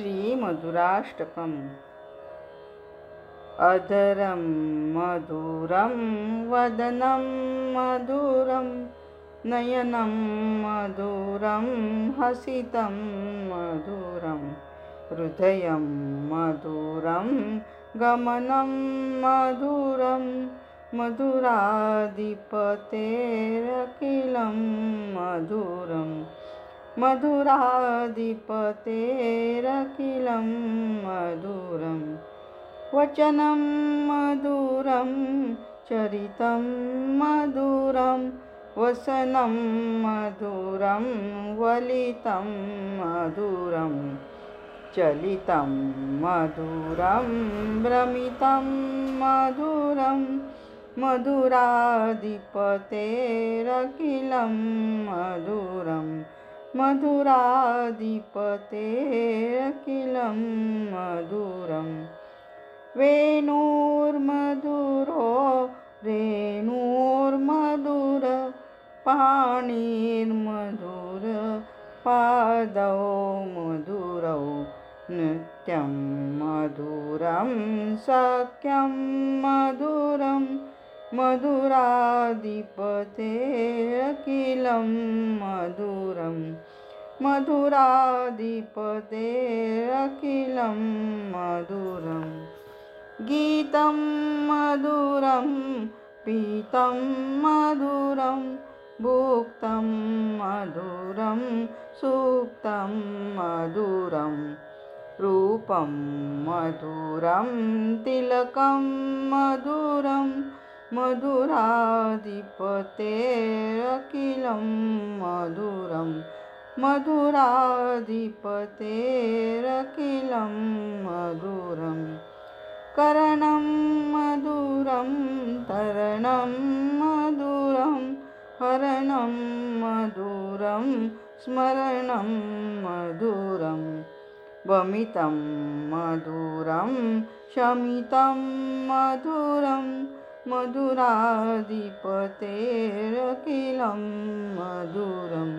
मधुराष्टकम् अधरं मधुरं वदनं मधुरं नयनं मधुरं हसितं मधुरं हृदयं मधुरं गमनं मधुरं मधुराधिपतेरखिलं मधुरम् मधुराधिपतेरखिलं मधुरं वचनं मधुरं चरितं मधुरं वसनं मधुरं वलितं मधुरं चलितं मधुरं भ्रमितं मधुरं मधुराधिपतेरखिलं मधुरम् मधुराधिपतेरखिलं मधुरं वेणुर्मधुरो रेणुर्मधुर पाणिर्मधुर पादौ मधुरौ नृत्यं मधुरं सख्यं मधुरम् मधुराधिपतेरखिलं मधुरं। मधुराधिपतेरखिलं मधुरं। गीतं मधुरं पीतं मधुरं भुक्तं मधुरं सुप्तं मधुरं। रूपं मधुरं तिलकं मधुरम् मधुराधिपतेरखिलं मधुरं मधुराधिपतेरखिलं मधुरं। करणं मधुरं तरणं मधुरं हरणं मधुरं स्मरणं मधुरं। वमितं मधुरं शमितं मधुरम् मधुराधिपतेरखिलं मधुरं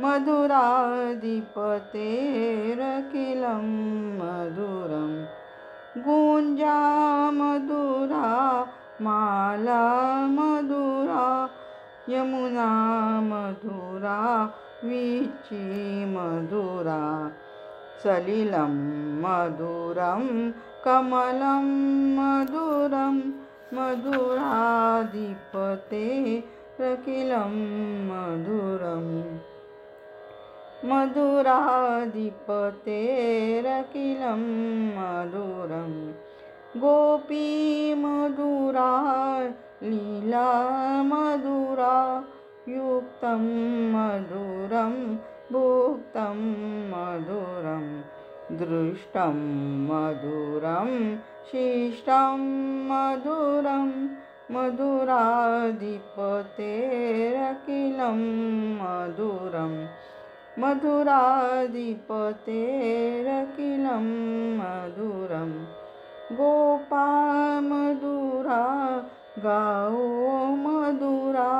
मधुराधिपतेरखिलं मधुरं। गुञ्जा मधुरा माला मधुरा यमुना मधुरा वीची मधुरा सलिलं मधुरं कमलं मधुरम् मधुराधिपते रखिलं मधुरम् मधुराधिपतेरखिलं मधुरं। गोपी मधुरा लीला मधुरा युक्तं मधुरं भुक्तं मधुरम् दृष्टं मधुरं शिष्टं मधुरं मधुराधिपतेरखिलं मधुरं मधुराधिपतेरखिलं मधुरं। गोपा मधुरा गाओ मधुरा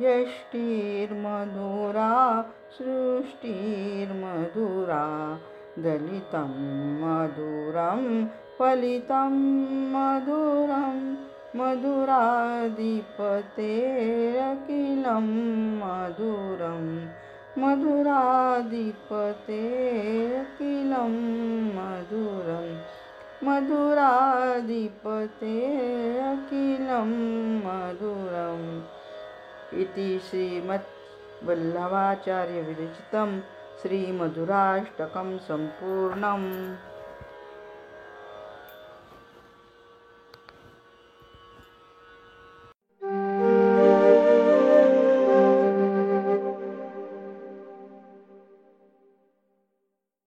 यष्टिर्मधुरा सृष्टिर्मधुरा दलितं मधुरं फलितं मधुरं मधुराधिपतेरखिलं मधुरं मधुराधिपतेरखिलं मधुरं मधुराधिपतेरखिलं मधुरम्। इति श्रीमद्वल्लभाचार्यविरचितं श्रीमधुराष्टकं सम्पूर्णम्